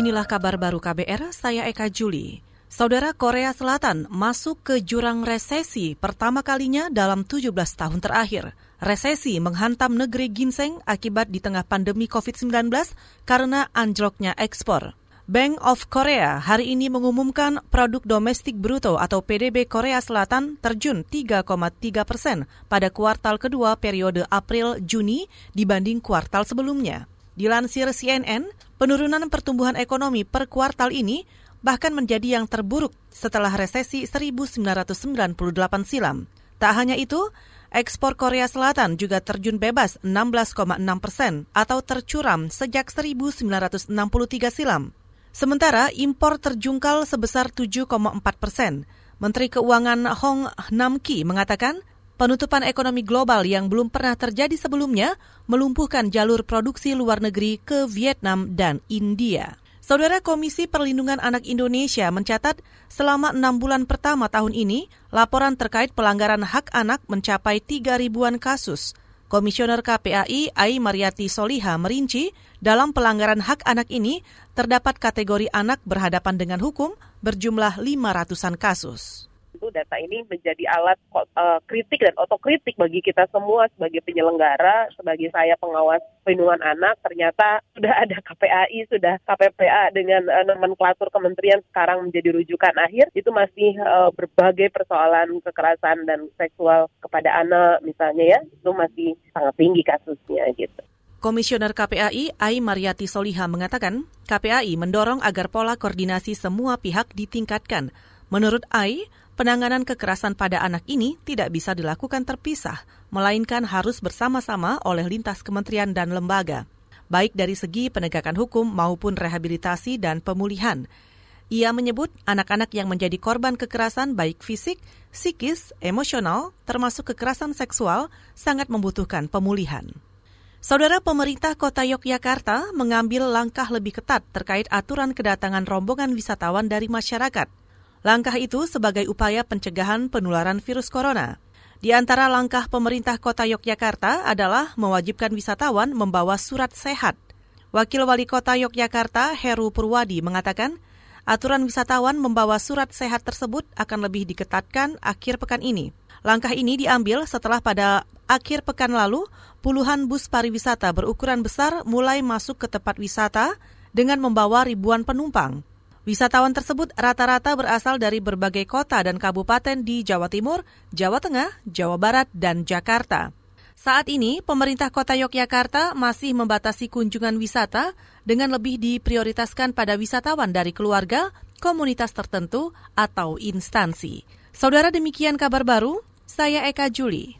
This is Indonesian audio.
Inilah kabar baru KBR, saya Eka Juli. Saudara Korea Selatan masuk ke jurang resesi pertama kalinya dalam 17 tahun terakhir. Resesi menghantam negeri ginseng akibat di tengah pandemi COVID-19 karena anjloknya ekspor. Bank of Korea hari ini mengumumkan produk domestik bruto atau PDB Korea Selatan terjun 3,3 persen pada kuartal kedua periode April-Juni dibanding kuartal sebelumnya. Dilansir CNN, penurunan pertumbuhan ekonomi per kuartal ini bahkan menjadi yang terburuk setelah resesi 1998 silam. Tak hanya itu, ekspor Korea Selatan juga terjun bebas 16,6 persen atau tercuram sejak 1963 silam. Sementara impor terjungkal sebesar 7,4 persen. Menteri Keuangan Hong Nam-ki mengatakan Penutupan ekonomi global yang belum pernah terjadi sebelumnya melumpuhkan jalur produksi luar negeri ke Vietnam dan India. Saudara Komisi Perlindungan Anak Indonesia mencatat selama enam bulan pertama tahun ini, laporan terkait pelanggaran hak anak mencapai tiga ribuan kasus. Komisioner KPAI Ai Mariati Soliha merinci, dalam pelanggaran hak anak ini terdapat kategori anak berhadapan dengan hukum berjumlah lima ratusan kasus data ini menjadi alat uh, kritik dan otokritik bagi kita semua sebagai penyelenggara, sebagai saya pengawas perlindungan anak, ternyata sudah ada KPAI, sudah KPPA dengan uh, nomenklatur kementerian sekarang menjadi rujukan akhir, itu masih uh, berbagai persoalan kekerasan dan seksual kepada anak misalnya ya, itu masih sangat tinggi kasusnya gitu. Komisioner KPAI Ai Mariati Soliha mengatakan, KPAI mendorong agar pola koordinasi semua pihak ditingkatkan. Menurut Ai, penanganan kekerasan pada anak ini tidak bisa dilakukan terpisah, melainkan harus bersama-sama oleh lintas kementerian dan lembaga, baik dari segi penegakan hukum maupun rehabilitasi dan pemulihan. Ia menyebut anak-anak yang menjadi korban kekerasan baik fisik, psikis, emosional, termasuk kekerasan seksual, sangat membutuhkan pemulihan. Saudara pemerintah kota Yogyakarta mengambil langkah lebih ketat terkait aturan kedatangan rombongan wisatawan dari masyarakat. Langkah itu sebagai upaya pencegahan penularan virus corona. Di antara langkah pemerintah kota Yogyakarta adalah mewajibkan wisatawan membawa surat sehat. Wakil Wali Kota Yogyakarta Heru Purwadi mengatakan, aturan wisatawan membawa surat sehat tersebut akan lebih diketatkan akhir pekan ini. Langkah ini diambil setelah pada akhir pekan lalu puluhan bus pariwisata berukuran besar mulai masuk ke tempat wisata dengan membawa ribuan penumpang. Wisatawan tersebut rata-rata berasal dari berbagai kota dan kabupaten di Jawa Timur, Jawa Tengah, Jawa Barat, dan Jakarta. Saat ini, pemerintah kota Yogyakarta masih membatasi kunjungan wisata dengan lebih diprioritaskan pada wisatawan dari keluarga, komunitas tertentu, atau instansi. Saudara demikian kabar baru, saya Eka Juli.